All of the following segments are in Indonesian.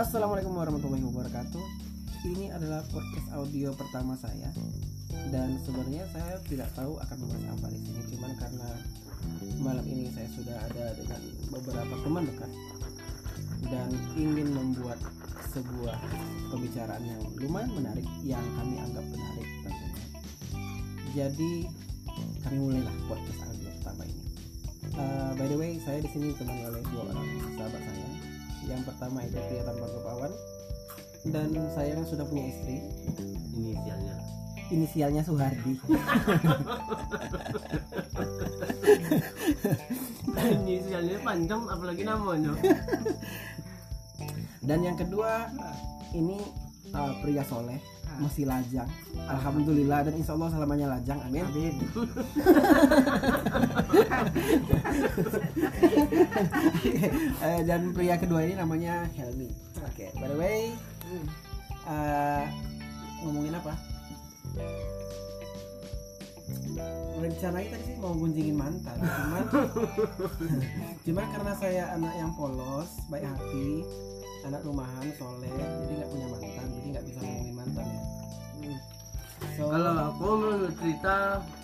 Assalamualaikum warahmatullahi wabarakatuh. Ini adalah podcast audio pertama saya dan sebenarnya saya tidak tahu akan membahas apa di sini. Cuman karena malam ini saya sudah ada dengan beberapa teman dekat dan ingin membuat sebuah pembicaraan yang lumayan menarik yang kami anggap menarik tentunya. Jadi kami mulailah podcast audio pertama ini. Uh, by the way, saya di sini ditemani oleh dua orang sahabat saya. Yang pertama itu pria tanpa kepawan dan saya yang sudah punya istri. inisialnya Inisialnya Suhardi. inisialnya panjang apalagi namanya Dan yang kedua ini uh, pria soleh masih lajang. Alhamdulillah dan insya Allah selamanya lajang. Amin. Amin. Eh, dan pria kedua ini namanya Helmi. Oke, by the way, uh, ngomongin apa? Rencananya tadi sih mau gunjingin mantan, cuman cuman karena saya anak yang polos, baik hati, anak rumahan, soleh, jadi nggak punya mantan, jadi nggak bisa ngomongin mantan ya. So, kalau aku menurut cerita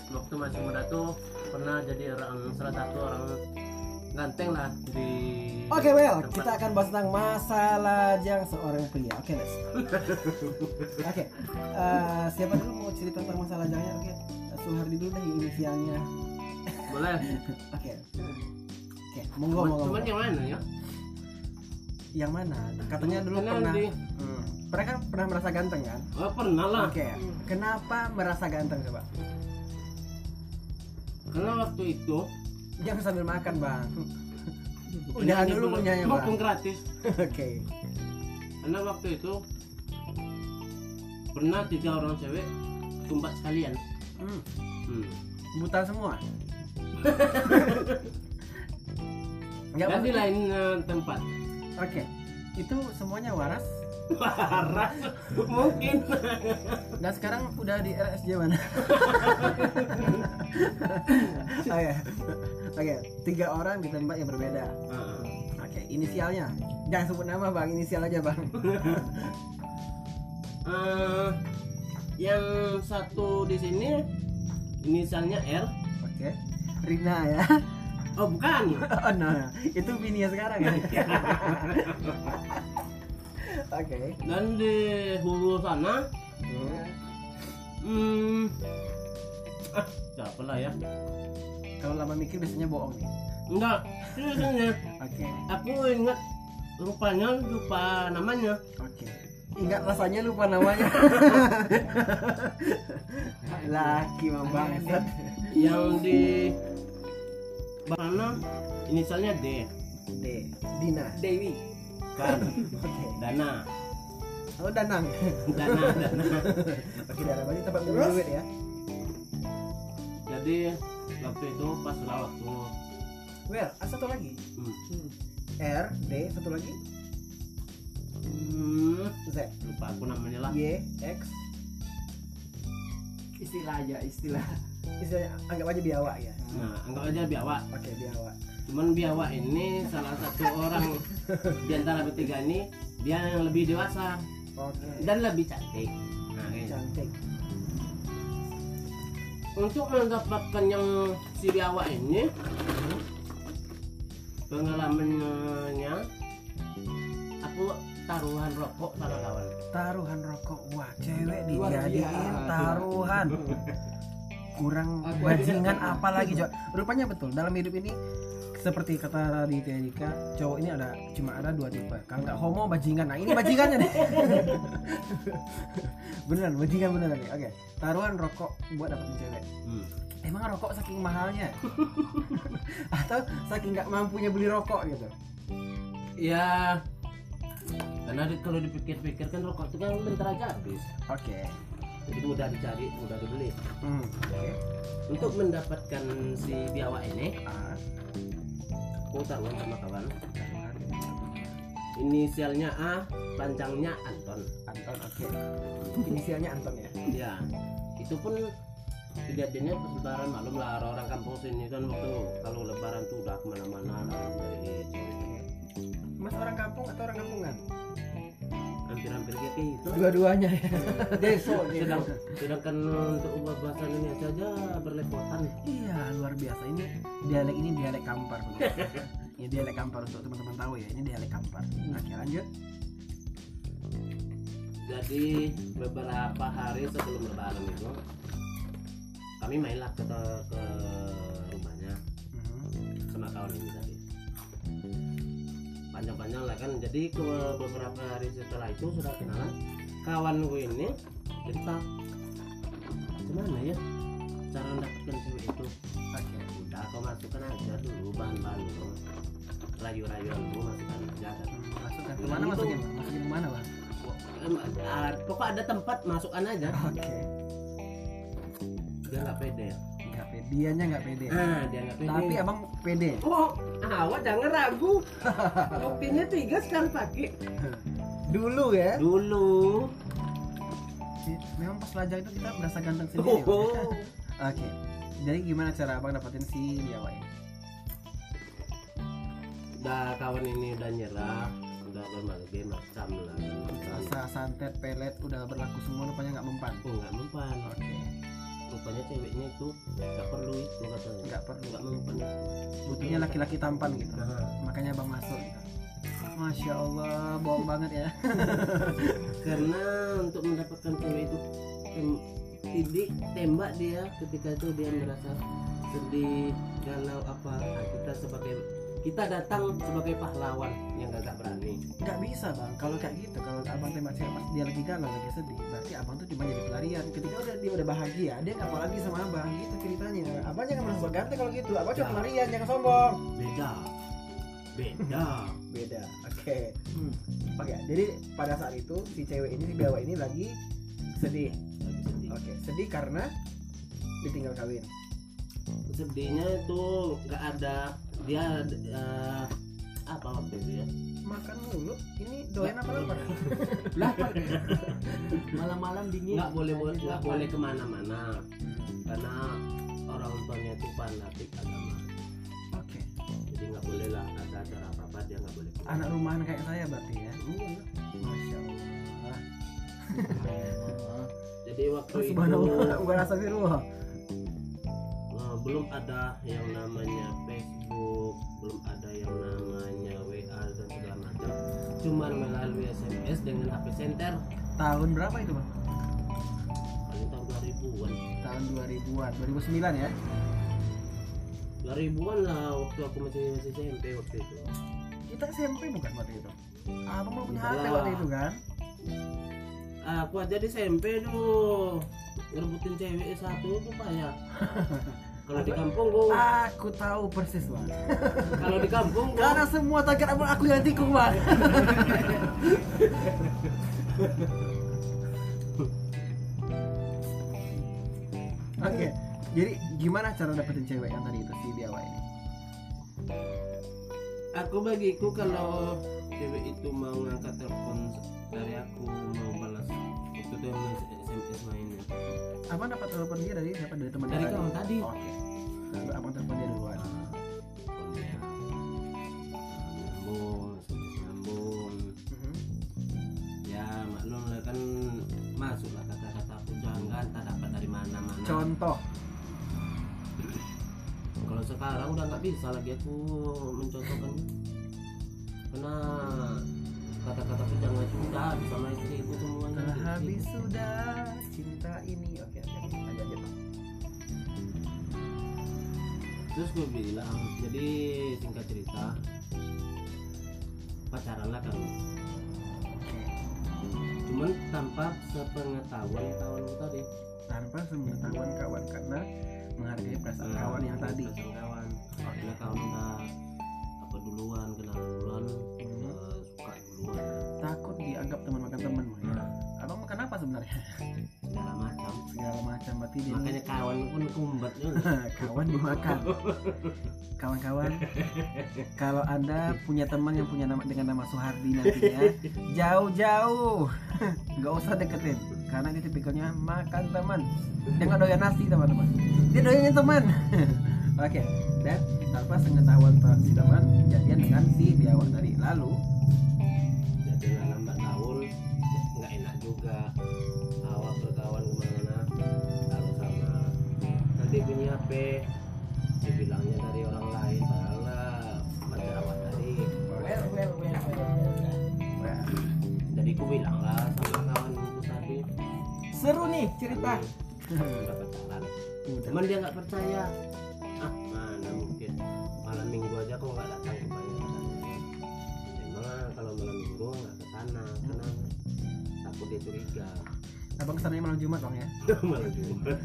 waktu masih muda tuh pernah jadi orang salah satu orang ganteng lah di Oke, well, tempat- kita akan bahas tentang masa lajang seorang pria. Oke, let's. Oke, eh, siapa dulu mau cerita tentang masa lajangnya? Oke, Suhardi dulu deh inisialnya. boleh Oke, oke, monggo, monggo. cuman yang mana ya Yang mana? Katanya dulu Karena pernah. di- Hmm. Pernah kan pernah merasa ganteng kan? oh, pernah lah Oke, kenapa merasa ganteng coba? karena waktu itu Jangan sambil makan bang. Udah dulu punyanya maupun bang. gratis Oke. karena waktu itu pernah tiga orang cewek tumpat sekalian Hmm. hmm. Buta semua. Enggak dan di lain eh, tempat Oke, itu semuanya waras. parah mungkin Dan sekarang udah di RSJ mana? Oke, oke, tiga orang di tempat yang berbeda. Heeh. Oke, inisialnya. Jangan sebut nama bang, inisial aja bang. Eh, yang satu di sini inisialnya R. Oke, Rina ya. Oh bukan. Oh no, itu bininya sekarang ya. Oke. Dan di hulu sana, hmm, ah siapa lah ya? Kalau lama mikir biasanya bohong nih. Enggak, seriusnya. Oke, Aku ingat rupanya lupa namanya. oke. Ingat rasanya lupa namanya. Laki mah bangsat. Yang di mana inisialnya D. D. Dina. Dewi. Kan, Oke. Dana. Oh Danang. Dana, Dana. Oke, Dana berarti tempat minum duit ya. Jadi waktu itu pas lah waktu Well, ah, satu lagi. hmm, R, D, satu lagi. hmm, Z, lupa aku namanya lah. Y, X. Istilah aja, istilah. Istilahnya anggap aja biawak ya. Nah, anggap aja biawak. Oke, biawak. Cuman biawak ini salah satu orang di antara bertiga ini dia yang lebih dewasa Oke. dan lebih cantik. Nah, ini. cantik. untuk mendapatkan yang si biawak ini pengalamannya aku taruhan rokok sama kawan. Taruhan rokok. Wah, cewek dijadiin taruhan. Kurang Aku bajingan apa lagi, Jo? Rupanya betul dalam hidup ini seperti kata Raditya Dika, cowok ini ada cuma ada dua tipe. Kalau nggak homo bajingan. Nah, ini bajingannya nih. beneran, bajingan beneran nih. Oke, taruhan rokok buat dapetin cewek. Hmm. Emang rokok saking mahalnya? Atau saking nggak mampunya beli rokok gitu? Ya karena di- kalau dipikir-pikir kan rokok itu kan bentar aja habis. Oke. Jadi mudah dicari, mudah dibeli. Hmm. Oke. Untuk mendapatkan si biawak ini, Ah, aku taruhan sama kawan. Inisialnya A, panjangnya Anton. Anton, oke. Inisialnya Anton ya. Ya, itu pun kejadiannya pas lebaran malum lah orang kampung sini kan waktu kalau lebaran tuh udah ke mana-mana lah dari. Mas orang kampung atau orang kampungan? Hampir kayak gitu. Dua-duanya ya. Deso sedang sedangkan untuk ubah bahasa Indonesia aja berlepotan. Iya luar biasa. Ini dialek ini dialek kampar ini dialek kampar untuk teman-teman tahu ya. Ini dialek kampar. Oke lanjut. Jadi beberapa hari sebelum lebaran itu kami mainlah ke, ke rumahnya. Mhm. sama kawan ini panjang-panjang lah kan. Jadi ke beberapa hari setelah itu sudah kenalan kawan gue ini cerita gimana ya cara mendapatkan cewek itu? Oke udah kau masukkan aja dulu bahan-bahan lu rayu-rayuan lu masukkan aja. Kan. masukkan ke mana masukin Bang? masukin ke mana bang? Pokok ada tempat masukkan aja. Oke. Dia nggak pede pede. Dianya nggak pede. Ah dia nggak pede. Tapi abang pede. Oh awak jangan ragu. Kopinya tiga sekali pakai. Dulu ya. Dulu. Memang pas pelajar itu kita berasa ganteng sendiri Bang. oh. oke jadi gimana cara abang dapetin si Biawa ini? Udah kawan ini udah nyerah udah berbagai macam lah. Rasa santet pelet udah berlaku semua rupanya nggak mempan. Oh, nggak mempan. Oke rupanya ceweknya itu nggak perlu itu katanya. Nggak perlu. Nggak mempan. Butuhnya laki-laki tampan gitu. Nah, makanya abang masuk gitu. Masya Allah, bohong banget ya. karena untuk mendapatkan cewek itu tem tidik tembak dia ketika itu dia merasa sedih galau apa nah, kita sebagai kita datang sebagai pahlawan yang gagak berani Gak bisa bang, kalau kayak gitu, kalau abang tembak pas dia lagi galau, lagi sedih, berarti abang tuh cuma jadi pelarian. Ketika udah dia udah bahagia, dia nggak mau lagi sama abang, gitu ceritanya. Abang jangan merasa ganteng kalau gitu, abang cuma pelarian, jangan sombong. beda beda Beda, oke. Hmm. Oke, jadi pada saat itu si cewek ini, si bawa ini lagi sedih. Lagi sedih. Oke, sedih karena ditinggal kawin. sedihnya itu nggak ada dia eh, apa waktu itu ya Makan mulu, ini doyan apa lapar? lapar malam-malam dingin nggak boleh Jadi nggak lapar. boleh ke mana-mana karena orang tuanya itu fanatik agama Oke, jadi nggak boleh lah ada acara apa apa dia nggak boleh keluar. anak rumahan kayak saya berarti ya. Iya. Masya Allah. jadi waktu itu bukan astagfirullah. eh, belum ada yang namanya Facebook belum ada yang namanya WA dan segala macam cuman melalui SMS dengan HP center Tahun berapa itu bang? paling tahun 2000-an Tahun 2000-an, 2009 ya? 2000-an lah waktu aku masih masih SMP waktu itu Kita SMP bukan waktu itu? Abang belum punya HP waktu itu kan? aku aja di SMP dulu ngerebutin cewek satu itu payah kalau di kampung gua Aku tahu persis bang. kalau di kampung gua Karena semua target abang aku yang tikung bang. Oke, jadi gimana cara dapetin cewek yang tadi itu si Biawa ini? aku bagiku kalau cewek itu mau ngangkat telepon dari aku mau balas itu yang SMS mainnya Abang dapat telepon dia dari siapa? Dari teman dari kawan tadi Oke. Lalu abang telepon dia duluan. Nyambung nyambung ya maklum lah kan masuklah kata-kata pujangan tak dapat dari mana-mana Contoh. kalau sekarang udah nggak bisa lagi aku mencontohkan karena kata-kata pujangan itu udah habis sama istri itu semuanya Telah habis sudah cinta ini. Oke, oke. Lanjut aja bang. terus gue bilang jadi singkat cerita pacaran lah Oke. cuman tanpa sepengetahuan kawan gue tadi Tanpa sepengetahuan kawan karena menghargai perasaan Nah, kawan yang tadi. perasaan kawan karena kawan udah apa duluan kenal duluan Takut dianggap teman makan teman. Bang, ya. Abang makan apa sebenarnya? segala macam Segala macam berarti dia makanya kawan pun kumbat juga kawan dimakan. Kawan-kawan, kalau anda punya teman yang punya nama dengan nama Suhardi nantinya, jauh-jauh, nggak usah deketin, karena dia tipikalnya makan teman. Dia nggak doyan nasi teman-teman, dia doyannya teman. Oke, dan tanpa pengetahuan si teman jadian dengan si biawak tadi. Lalu, HP dibilangnya dari orang lain padahal lah pacar awak tadi. Well, well, well, well, well. jadi aku bilang lah sama kawanku tadi. Seru nih cerita. pacaran cuman dia nggak percaya. Ah mana mungkin? Malam minggu aja kok nggak datang ke banyak memang kalau malam minggu nggak ke sana karena takut dia curiga abang kesannya malam jumat bang ya? Malam jumat.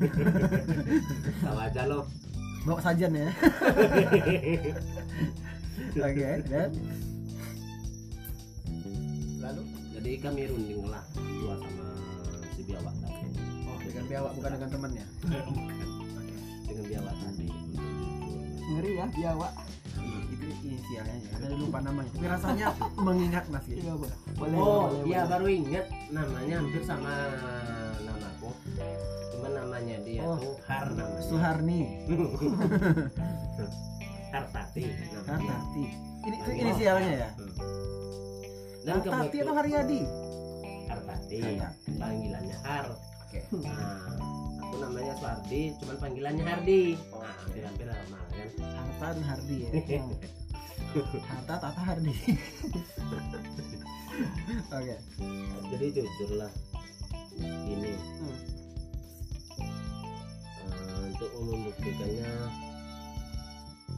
Tahu aja loh bawa sajian ya? Oke dan lalu? Jadi kami runding lah dua sama si biawak tadi. Oh dengan biawak bukan dengan temannya? Dengan biawak tadi. Ngeri ya, biawak. Inisialnya ya saya lupa namanya tapi rasanya mengingat mas gitu Iya, boleh. Boleh, oh boleh, iya boleh. baru inget namanya hampir sama namaku. Cuma namanya dia Oh. tuh Har namanya Suharni. Hartati namanya. Hartati. Ini itu inisialnya ya? Hmm. dan Hartati atau Haryadi? Hartati. Panggilannya Har. Oke. Nah aku namanya Suardi cuman panggilannya Hardi. Nah hampir-hampir sama kan? Harta dan Hardi ya. Harta Tata Hardi. Oke. Jadi jujur lah ini Hmm. Eh, untuk membuktikannya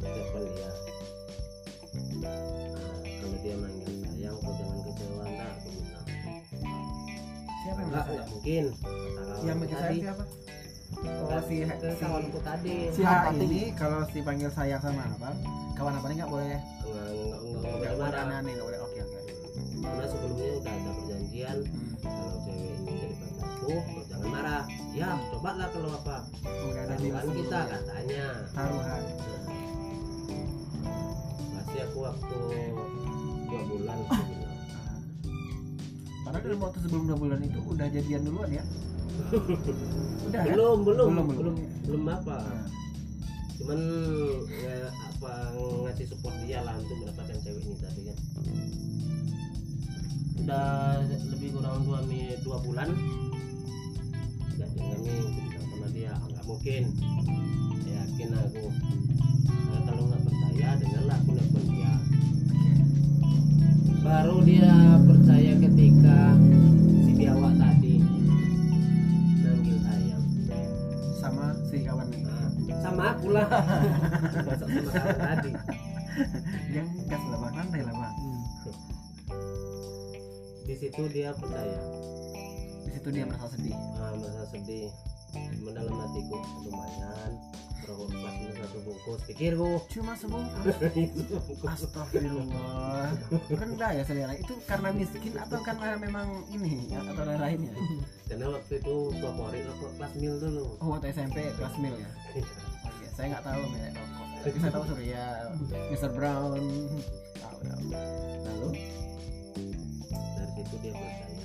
telepon dia. Nah, kalau dia manggil sayang kau jangan kecewa ntar aku bilang siapa yang enggak mungkin. Yang manggil saya siapa oh, Oh, si- ke si- kawanku tadi. si Siapa H ini kalau si panggil sayang sama apa? Kawan apa nggak boleh? Enggak enggak enggak nggak boleh aneh nggak boleh. Oke oke karena sebelumnya udah ada perjanjian Hmm. kalau cewek ini jadi pacarku kau jangan marah. Ya coba lah kalau apa ada taruhan kita katanya. Taruhan masih aku waktu dua bulan bilang. padahal dalam waktu sebelum dua bulan itu udah jadian duluan ya udah kan? belum belum. Belum, belum. Belum. belum, apa. Nah, cuman ya, apa ngasih support dia lah untuk mendapatkan cewek ini tadi kan. Udah lebih kurang dua mi dua bulan. Nih aku bilang sama dia. "Ah, nggak mungkin. Yakin aku. Nah, kalau nggak percaya dengarlah aku nelfon dia. Baru dia percaya ketika si biawak tadi kawan tadi yang gas lah bang santai lah bang di situ dia percaya. Di situ dia merasa sedih. Ah, merasa sedih. Cuma dalam hatiku lumayan. Kelas minus satu bungkus pikirku. Cuma sebungkus. Itu bungkus Astagfirullah. Rendah ya selera itu karena miskin atau karena memang ini ya, atau lain lainnya karena waktu itu favorit rokok kelas mil dulu. Oh waktu SMP kelas mil ya? Oke saya nggak tahu rokok tapi saya tahu Surya Mr. Brown. Tahu tahu. Lalu? Dari situ dia percaya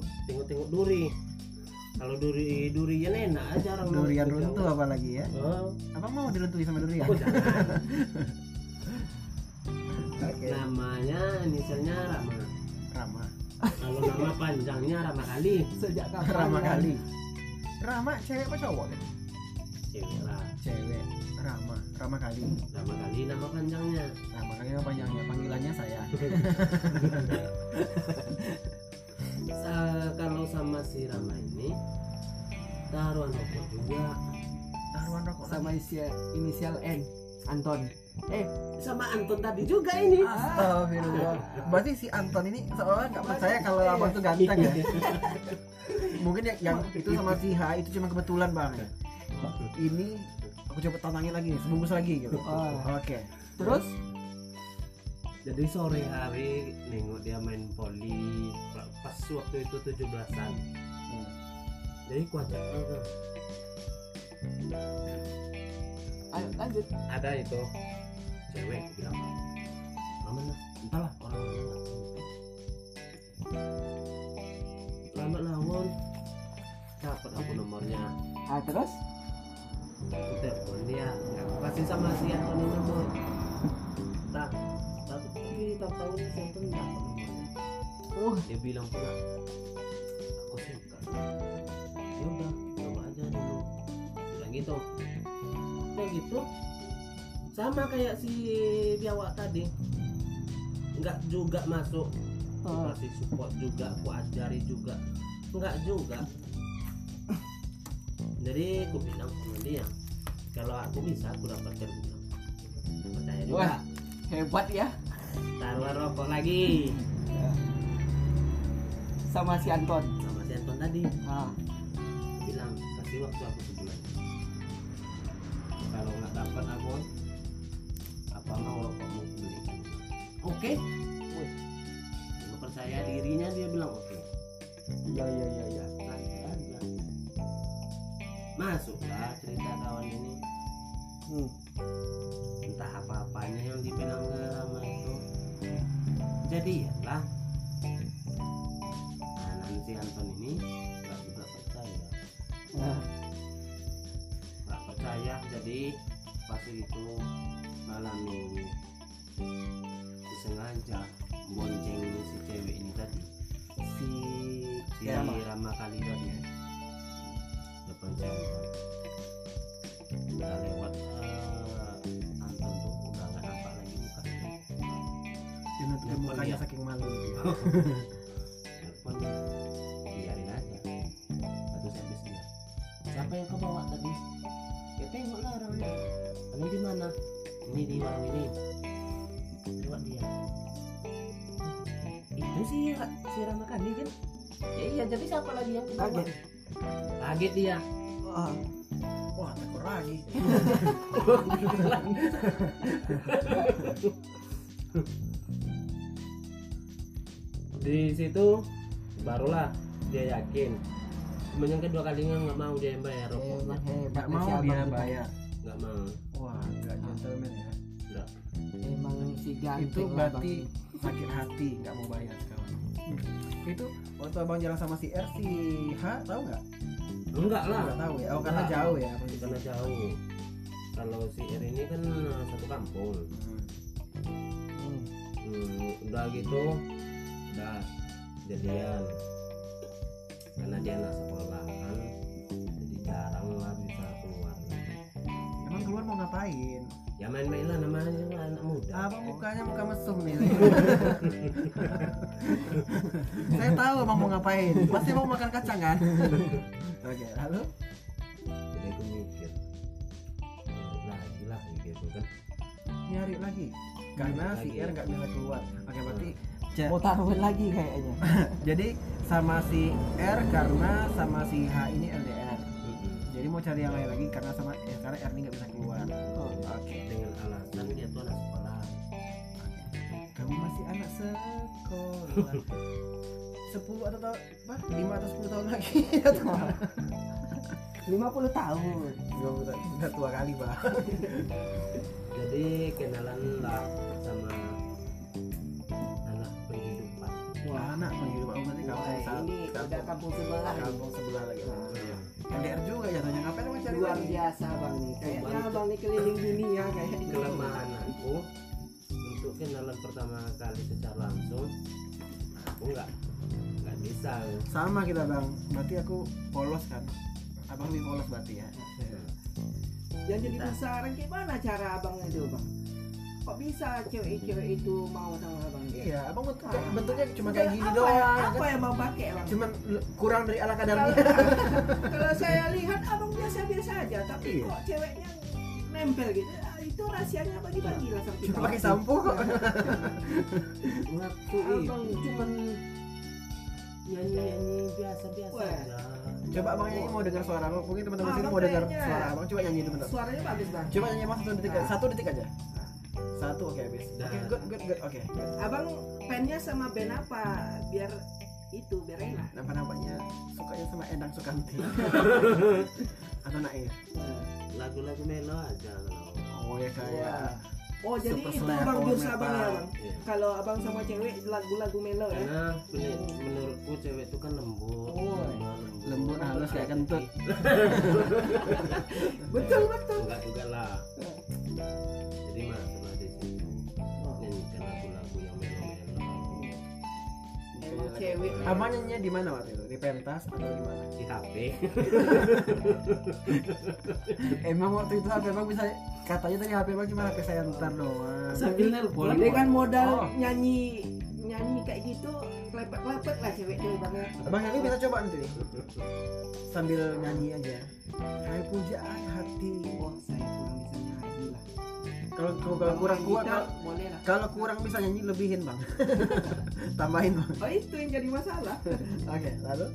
tengok-tengok Duri. Kalau Duri Durian enak aja orang durian ikut runtuh apalagi ya? Oh, abang mau diruntuhi sama durian? Oh, jangan. oke. Namanya inisialnya Rama. Rama. Kalau nama panjangnya Rama kali. Sejak kapan? Rama kali. Rama cewek apa cowok? Kan cewek lah. Cewek. Rama. Rama kali. Rama kali nama panjangnya. Rama kali apa panjangnya. Panggilannya saya sama si Rama ini taruhan rokok juga. Taruhan rokok. Sama inisial, inisial N. Anton. Eh, sama Anton tadi juga ini. Astagfirullah. Berarti si Anton ini seolah nggak percaya kalau abang tuh ganteng ya? Mungkin yang, yang itu sama si H itu cuma kebetulan bang. Ini aku coba tantangin lagi nih sebungkus lagi gitu. Oh. oke. Terus jadi sore hari nengok dia main poli pas waktu itu 17-an Hmm. jadi kuajak "Eh, ayo lanjut. ada itu cewek bilang mana entahlah orang lambat laun dapat aku nomornya Ah terus? aku telepon dia nggak kasih sama si Anthony nomor tapi tak tahu dia saya pun nomornya Oh, dia bilang pula aku suka ya udah coba aja dulu bilang gitu. Udah gitu. Sama kayak si biawak tadi. Nggak juga masuk. Aku kasih support juga aku ajari juga. Nggak juga. Jadi aku bilang sama dia kalau aku bisa aku dapat kerja percaya juga. Wah. hebat ya taruh rokok lagi. Sama si Anton. sama si Anton tadi. Ah, bilang kasih waktu aku sebulan. Kalau nggak dapat aku apa mau kamu belikan oke. Dia percaya dirinya dia bilang oke. Iya iya iya iya. santai aja masuklah cerita kawan ini. Hmm. Jadi ya lah. Nah nanti Anton ini nggak juga percaya. Nah, nggak percaya jadi pas itu malam minggu sengaja bonceng si cewek ini tadi. Si si Ya, Rama kali tadi depan cewek. Udah lewat mukanya dia. saking malu. Telepon. Biarin aja. Satu sms dia siapa yang kau bawa tadi? Ya tengoklah orangnya. Kalian di mana? Ini di warung ini. Lewat dia. Itu sih si Rama Kandi kan? Ya iya jadi siapa lagi yang bawa? kaget. kaget dia. Ah, Wah, tekor lagi. di situ barulah dia yakin yang kedua kalinya nggak mau dia yang bayar rokoknya hebat hebat Gak si mau dia bayar. nggak mau Wah, gak gentleman ya. Nggak. Emang si ganteng Itu berarti sakit hati nggak mau bayar sekarang. Itu waktu abang jalan sama si R si H tahu nggak? enggak lah Nggak tahu ya. Oh karena Nggak. jauh ya. karena jauh kalau si R ini kan satu kampung Hmm. hmm, udah gitu udah jadian karena dia anak sekolah kan jadi jarang lah bisa keluar Emang keluar mau ngapain? ya main-main lah namanya anak muda Abang mukanya muka mesum nih. Saya tahu abang mau ngapain. Pasti mau makan kacang kan? Oke, lalu jadi aku mikir nah gila gitu kan nyari lagi karena si Lagi. R nggak bisa keluar. Oke, berarti ja- mau taruhin lagi kayaknya jadi sama si R karena sama si H ini LDR. Mm-mm. Jadi mau cari yang lain lagi karena sama eh, karena R ini nggak bisa keluar. oh, Oke. dengan alasan dia tuh anak sekolah Kamu masih anak sekolah. 10 atau tahun apa? 5 atau 10 tahun lagi. 50 tahun udah, udah tua kali, Pak. jadi kenalan lah Wah, anak penghidupan berarti kampung Wah, satu. ini udah kampung sebelah kampung sebelah lagi. Nah. LDR juga jatuhnya. Ngapain mau cari luar biasa bang nih kayaknya Bang. bang nih keliling dunia kayaknya kelemahan aku untuk kenalan pertama kali secara langsung aku nggak nggak bisa Sama kita, Bang. Berarti aku polos kan. Abang lebih polos berarti ya. yang jadi penasaran gimana cara abang itu bang kok bisa cewek-cewek itu mau sama abang dia Iya, abang bentuk, Ah. bentuknya cuma kayak gini apa, doang. apa kan? yang bang pakai bang Cuman kurang dari ala kalau, kadarnya. kalau saya lihat abang biasa-biasa aja tapi Iya. kok ceweknya nempel gitu Ah, itu rahasianya bagi-bagi lah sampai Cuma pakai sampo kok. waktu abang itu cuman nyanyi nyanyi biasa biasa Wah. aja Coba abang nyanyi mau dengar suara abang. Mungkin teman-teman Ah, sini Abang mau dengar suara abang. Coba nyanyi dulu bentar. suaranya bagus bang Coba nyanyi abang satu detik, Ah. satu detik aja. Satu oke habis. Oke, Dah. good good good. Oke. abang pennya sama band apa biar itu biar enak Nampak-nampaknya sukanya sama Endang Sukanti. Atau Naif. lagu-lagu melo aja kalau Oh ya kayak oh jadi Super itu Slap, bang Power jurus abang ya bang Iya. kalau abang sama cewek lagu-lagu melo ya karena punya- menurutku cewek itu kan lembut Oh. lemah, Lembut, halus, kayak kentut. betul betul enggak juga lah cewek nyanyinya di mana waktu itu? Di pentas atau di mana? di HP Emang waktu itu HP Bang bisa katanya tadi HP Bang cuma HP saya ntar doang. sambil nelpon Ini kan modal Oh. nyanyi nyanyi kayak gitu lepet-lepet lah cewek-cewek bang ya Abang Yanni bisa coba nanti sambil nyanyi aja. Hai pujaan hati. wah saya kurang bisa nyanyi Kalau kalau kalau kurang kuat boleh lah kalau kurang bisa nyanyi lebihin bang. Tambahin bang. oh itu yang jadi masalah Oke lalu.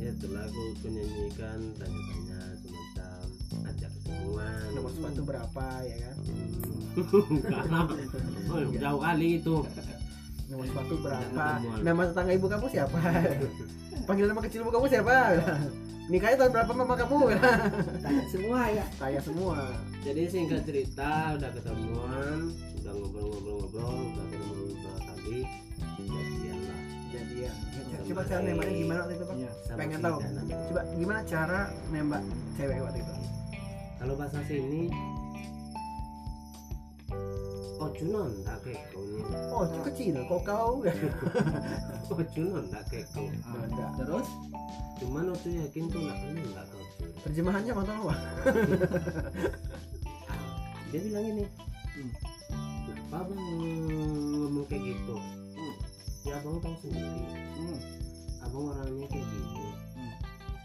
ya itu lagu aku nyanyikan tanya-tanya semacam ajak ketemuan Nomor sepatu berapa ya kan? Enggak lah. Oh, jauh kali itu Nomor sepatu berapa? Nama tetangga ibu kamu siapa? Panggil nama kecil ibu kamu siapa? Nikahnya tahun berapa mama kamu? tanya semua ya Kayak semua. jadi singkat cerita udah ketemuan udah ngobrol-ngobrol-ngobrol udah ketemu beberapa kali jadian lah Jadi ya. Coba cara nembaknya gimana waktu itu? Iya. Sama Pengen tahu. Coba gimana cara nembak cewek waktu itu? kalau bahasa sini oh cunon tak keko nih Oh kecil. Kok kau? oh cunon tak keko Ada. terus cuman waktu yakin tuh nggak kenal nggak kau Terjemahannya mau tahu dia bilang ini Hmm. kenapa abang ngomong kayak gitu Hmm. ya abang tahu sendiri hmm. abang orangnya kayak gitu Hmm.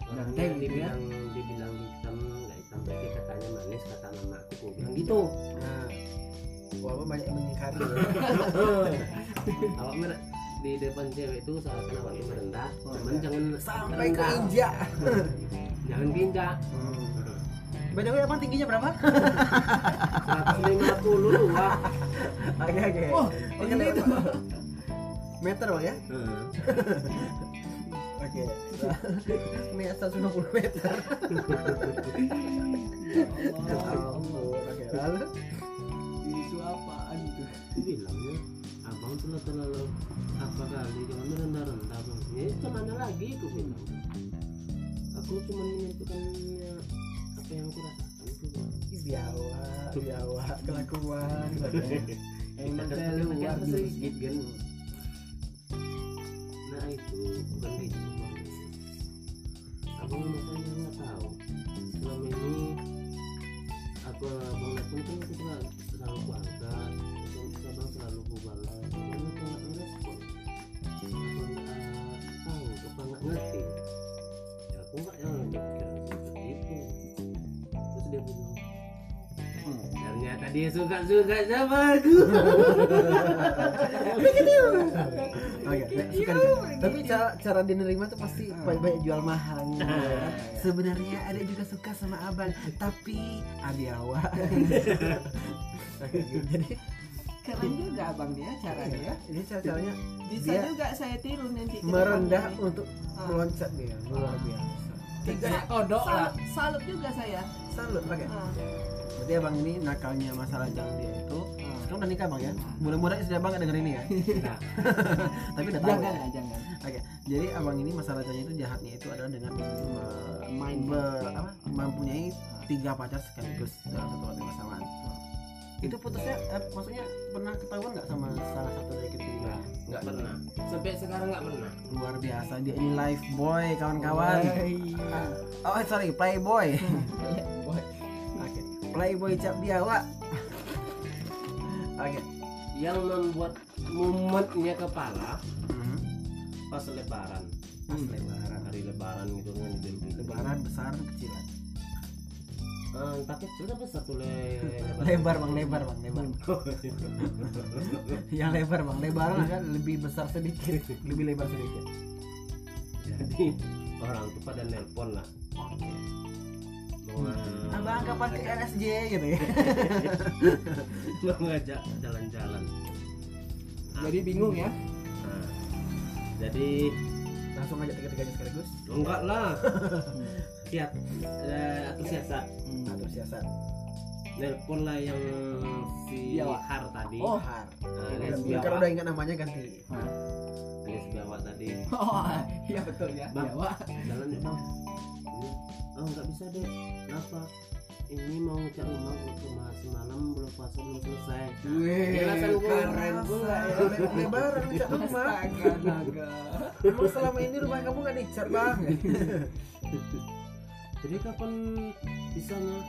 orangnya Ganteng gitu ya? dibilang dibilang hitam nggak hitam lagi katanya manis kata mama aku bilang gitu Nah. Walaupun banyak yang mengingkari. awak mer- di depan cewek itu seakan awak itu merendah Oh, cuman iya. jangan Sampai ke rendah. injak. jangan pinjak By the way abang tingginya berapa? 150 lu wah Oke oke. Oh, Oke, ini itu. Meter bang ya? Oke. Ini 150 meter. Ya ampun. Oke lalu. Bilangnya abang tuh terlalu apa kali? Jangan rendah-rendah bang. Ya ke mana lagi aku bilang aku cuma menentukannya apa yang aku rasakan itu bang. Biawa, biawa, kelakuan. emang pakai luar apa sedikit kan nah itu bukan gitu bang. Abang makanya nggak tahu. Selama ini aku abang nelfon kan aku selalu selalu bangga selalu ku balas abang aku nggak ngerespon abang nggak tahu apa nggak ngerti ya aku nggak yang pikiran seperti itu. Terus dia bilang Hmm. ternyata dia suka suka sama aku. Oke, suka di- Tapi cara cara dia nerima tuh pasti banyak jual mahal. Sebenarnya ada juga suka sama abang, tapi abiawa. Jadi keren juga abang dia caranya ya ini cara caranya bisa Dia juga saya tiru nanti merendah depannya. untuk Ah. meloncat dia luar biasa. Tiga. kodok lah salut, juga saya Salut, oke. Ah. Berarti abang ini nakalnya masalah jangan dia itu. Ah. Sekarang udah nikah bang ya? Mudah-mudahan istri abang gak denger ini ya. Nah, Tapi udah tahu. jangan ya? jangan Oke, jadi abang ini masalahnya itu jahatnya itu adalah dengan Main. be- apa, mempunyai tiga pacar sekaligus dalam satu waktu bersamaan. Itu putusnya, eh, maksudnya pernah ketahuan nggak sama salah satu dari ketiga? nggak pernah sampai sekarang nggak pernah Luar biasa, dia ini live boy kawan-kawan. Oh sorry, playboy. Boy. Oke, playboy cap biawa. Oke. yang membuat mumetnya kepala Mhm. pas lebaran Pas lebaran. hari lebaran gitu kan Lebaran besar kecilan. Ah tak kecil tapi satu le Lebar bang, lebar bang, lebar. Yang lebar bang, lebaran kan lebih besar sedikit, lebih lebar sedikit. jadi orang tuh pada nelpon lah Wah. abang kapan ke RSJ gitu ya mau ngajak jalan-jalan Jadi bingung ya. Nah, jadi langsung aja tiga-tiganya sekaligus. Enggak lah. Siap. Eh, atau siasat. Atur siasat. Nelpon lah yang si Biawak. Har tadi. Oh. har. Nah, alias karena biawak. Udah ingat namanya ganti. Alias biawak tadi. Oh, iya betul ya. Bang. Jalan yuk bang. Ini, oh nggak bisa deh. Kenapa ini mau ngecat rumah cuma semalam belum puasa belum selesai. Wih, keren pula ya. Le- lebaran ngecat rumah emang selama ini rumah kamu gak dicat bang jadi kapan bisanya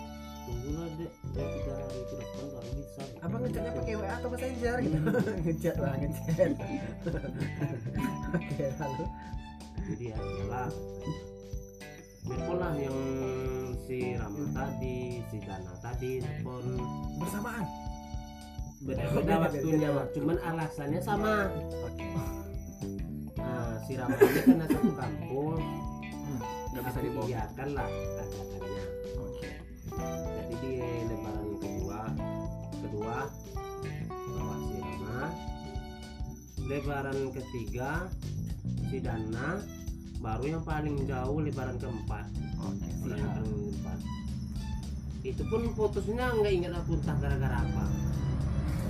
tunggu lah dek. Dua tiga hari ke depan baru bisa. Abang ngecatnya pakai WA atau messenger gitu? Ngecat lah ngecat. Oke lalu? Jadi ya iyalah. Nelpon lah yang tadi si Dana tadi nelpon bersamaan? beda-beda Beda, waktunya. cuman alasannya sama. Oke. Nah si Rama ini karena satu kampung nggak bisa iyakan lah ajakannya. Oke. Jadi di lebaran kedua kedua bawa si Rama. Lebaran ketiga si Dana. Baru yang paling jauh lebaran keempat. Oke Lebaran keempat itu pun putusnya nggak ingat aku entah gara-gara apa.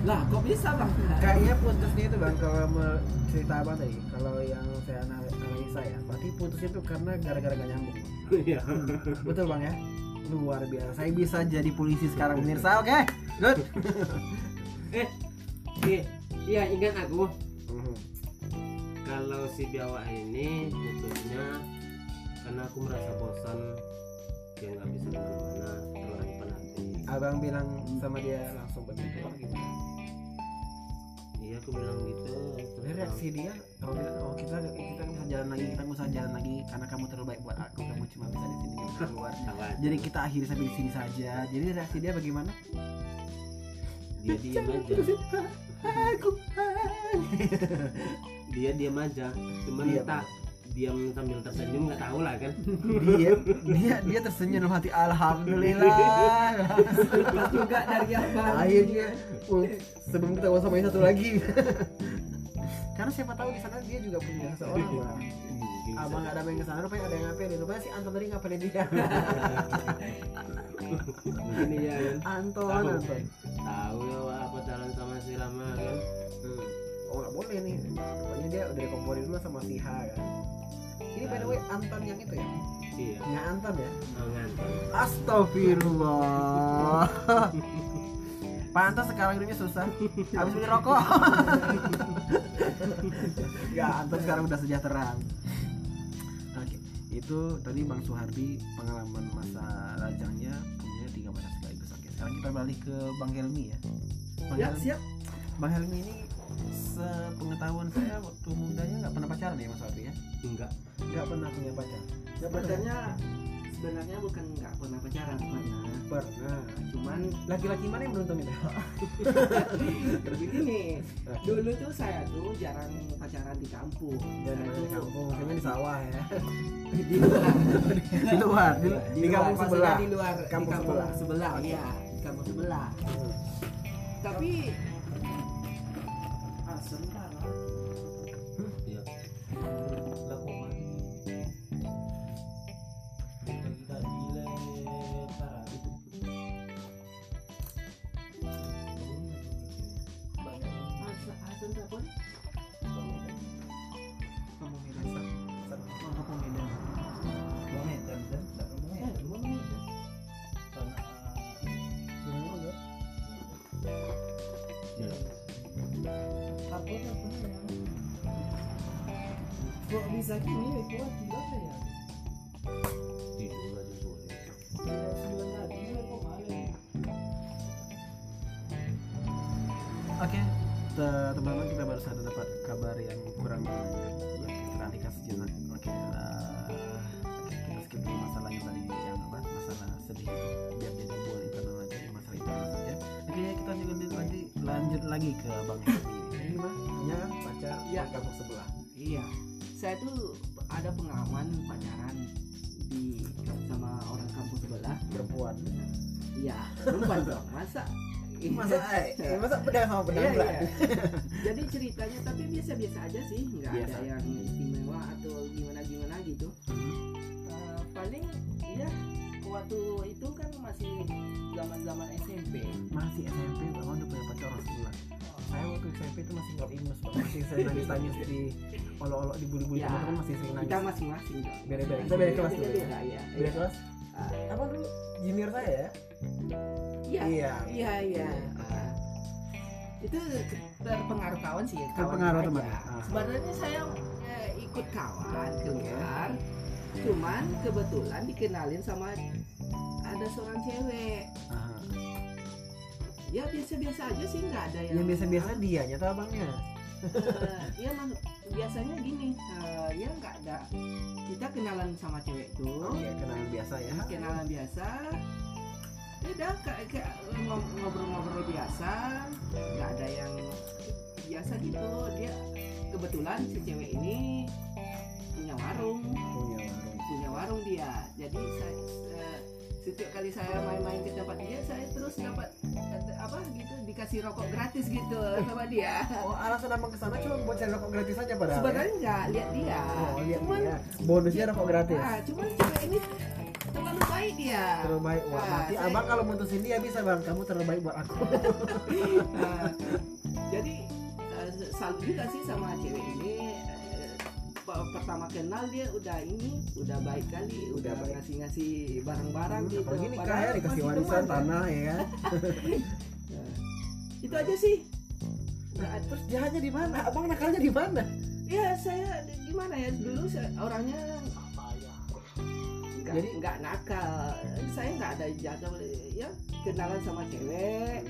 Lah, kok bisa bang? kayaknya putusnya itu bang kalau mau cerita abang tadi? Kalau yang saya anal- analisa ya berarti putusnya itu karena gara-gara gak nyambung. Iya. Betul bang ya? Luar biasa. Saya bisa jadi polisi sekarang pemirsa. Oke good eh iya, iya ingat aku. Kalau si biawak ini putusnya karena aku merasa bosan dia nggak bisa ke mana-mana abang bilang sama dia langsung begitu apa gimana iya aku bilang gitu. Dari reaksi dia abang bilang oh kita kita bisa jalan lagi kita nggak usah jalan lagi karena kamu terlalu baik buat aku kamu cuma bisa di sini bisa keluar. Jadi kita akhiri sampai di sini saja. Jadi reaksi dia bagaimana? Dia diam aja. aku dia diam aja cuman Diam. tak diam sambil tersenyum nggak tahu lah kan. Dia dia dia tersenyum dalam hati. Alhamdulillah. Juga dari abang. akhirnya uh, sebelum kita sama yang satu lagi. Karena siapa tahu di sana dia juga punya seseorang bang Mungkin bisa. abang nggak ada main ke sana rupanya ada yang ngapelin rupanya si Anton tadi ngapelin dia? Mungkin iya kan Anton. Tahu. Anton tahu ya apa jalan sama si Rama kan? Oh nggak boleh nih. Rupanya dia udah dikomporin dulu sama si H kan ini by the way Anton yang itu ya? Iya. Nggak Anton ya? Oh, Astagfirullah. Pantas sekarang hidupnya susah. Habis beli rokok. Ya Anton sekarang udah sejahtera. Oke Itu tadi Bang Suhardi Pengalaman masa rajangnya Punya tiga pacar sekaligus. Oke sekarang kita balik ke Bang Helmi ya. Bang Ya, Helmi, siap. Bang Helmi ini Sepengetahuan saya Waktu mudanya nggak pernah pacaran ya Mas Suhardi ya? Enggak. Nggak pernah punya pacar. Sebenarnya sebenarnya bukan nggak pernah pacaran pernah. Pernah. Cuman Laki-laki mana yang beruntung itu? begini, dulu tuh saya tuh jarang pacaran di kampung. Dan Saya di kampung, maksudnya di sawah ya. Di luar. di luar di, di luar, kampung sebelah. di luar. Kampung di kampung sebelah. sebelah, iya di kampung sebelah. Tapi ah sebentar bisa gini ya ya tidur aja sore Tidak sembilan tadi ya. Kok oke te- teman-teman kita baru saja dapat kabar yang kurang menyenangkan ya kita alihkan sejenak oke oke, kita skip dulu masalah yang tadi yang apa? Masalah sedih. Biar jadi buat internal aja masalah internal saja oke kita lanjut lagi lanjut lagi ke bang ini punya kan pacar di kampung sebelah saya tuh ada pengalaman pacaran di sama orang kampung sebelah. perempuan. Iya perempuan dong. Masa? Masa eh, masa pedang sama pedang Iya, iya. jadi ceritanya tapi biasa-biasa aja sih. Nggak Biasa. ada yang istimewa atau gimana gimana gitu. Eh, paling ya waktu itu kan masih zaman zaman SMP masih SMP bang udah punya pacar orang sebulan saya waktu SMP itu masih nggak ingus masih saya nangis nangis di olok-olok di bulu-bulu Ya. teman-teman masih sering kita nangis masing-masing dong. Beda-beda. Kita beda kelas dulu ya? Beda-beda, ya. beda kelas Ah, apa dulu junior saya ya Iya. Iya. Iya, iya. Ah. Itu terpengaruh kawan sih. kawan Terpengaruh teman. Ah. Sebenarnya saya eh, ikut kawan keluar. Cuman kebetulan dikenalin sama ada seorang cewek. Aha. Ya biasa-biasa aja sih nggak ada yang. yang biasa-biasa dia nyata abangnya Eh, ya mas- biasanya gini. eh, ya nggak ada. Kita kenalan sama cewek tuh. oke kenalan biasa ya kenalan biasa ya udah kayak kayak ngob- ngobrol-ngobrol biasa nggak ada yang biasa gitu dia kebetulan si cewek ini punya warung punya warung punya setiap kali saya main-main ke tempat dia saya terus dapat eh, apa gitu dikasih rokok gratis gitu sama dia. Oh alasan abang ke sana cuma buat cari rokok gratis aja padahal ya? sebenarnya nggak lihat dia. Oh lihat cuman dia bonusnya rokok gratis? Ah, cuman cewek ini terlalu baik dia. Terlalu baik? Wah Ah, nanti saya- abang kalau mutusin dia bisa bang. Kamu terlalu baik buat aku. Nah, jadi eh, salut juga sih sama cewek ini pertama kenal dia udah ini udah baik kali udah, Udah baik. ngasih ngasih barang-barang gitu. apalagi nikah Padahal ya dikasih warisan tanah ya kan? Nah, itu aja sih. Nah, terus jahatnya di mana? Abang nakalnya di mana? Ya saya gimana ya? Dulu saya, orangnya nggak Jadi- nggak nakal. Saya nggak ada jadwal ya kenalan sama cewek.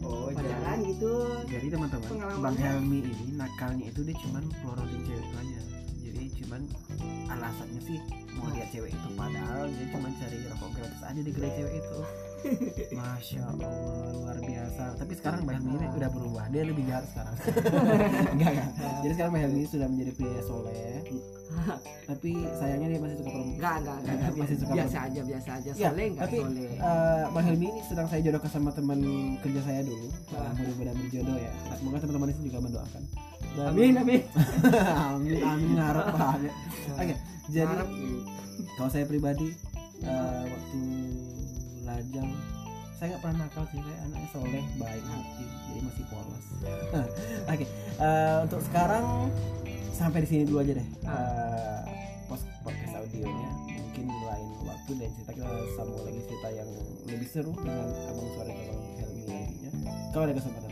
Oh pacaran gitu. Jadi teman-teman, Bang Helmi ini nakalnya itu dia cuman pelorotin cewek aja. Cuman alasannya sih mau lihat cewek itu padahal dia cuma cari rokok gratis aja di gerai cewek itu. Masya Allah luar biasa. Tapi sekarang Helmi ini udah berubah. Dia lebih jahat sekarang. enggak enggak. Jadi sekarang Bang Helmi sudah menjadi pria soleh. Tapi sayangnya dia masih suka perempuan. nggak nggak nggak nggak, Masih suka biasa aja biasa aja Ya, soleh nggak tapi, soleh Eh, Bang Helmi ini sedang saya jodohkan sama teman kerja saya dulu. Ah. Mudah-mudahan berjodoh ya. Semoga teman-teman di sini juga mendoakan. Dan- amin amin. Amin amin ngarep banget oke jadi Harap, kalau saya pribadi eh, waktu lajang saya nggak pernah nakal sih saya anaknya soleh baik hati jadi masih polos. Oke eh, untuk sekarang sampai di sini dulu aja deh eh, post podcast audionya. Mungkin di lain waktu dan cerita kita sambung lagi cerita yang lebih seru dengan abang suara abang Helmi nantinya kalau ada kesempatan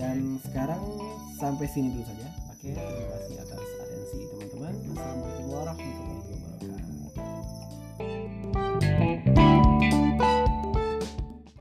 dan sekarang sampai sini dulu saja. Oke okay, terima kasih atas atensi teman-teman. Assalamualaikum warahmatullahi wabarakatuh.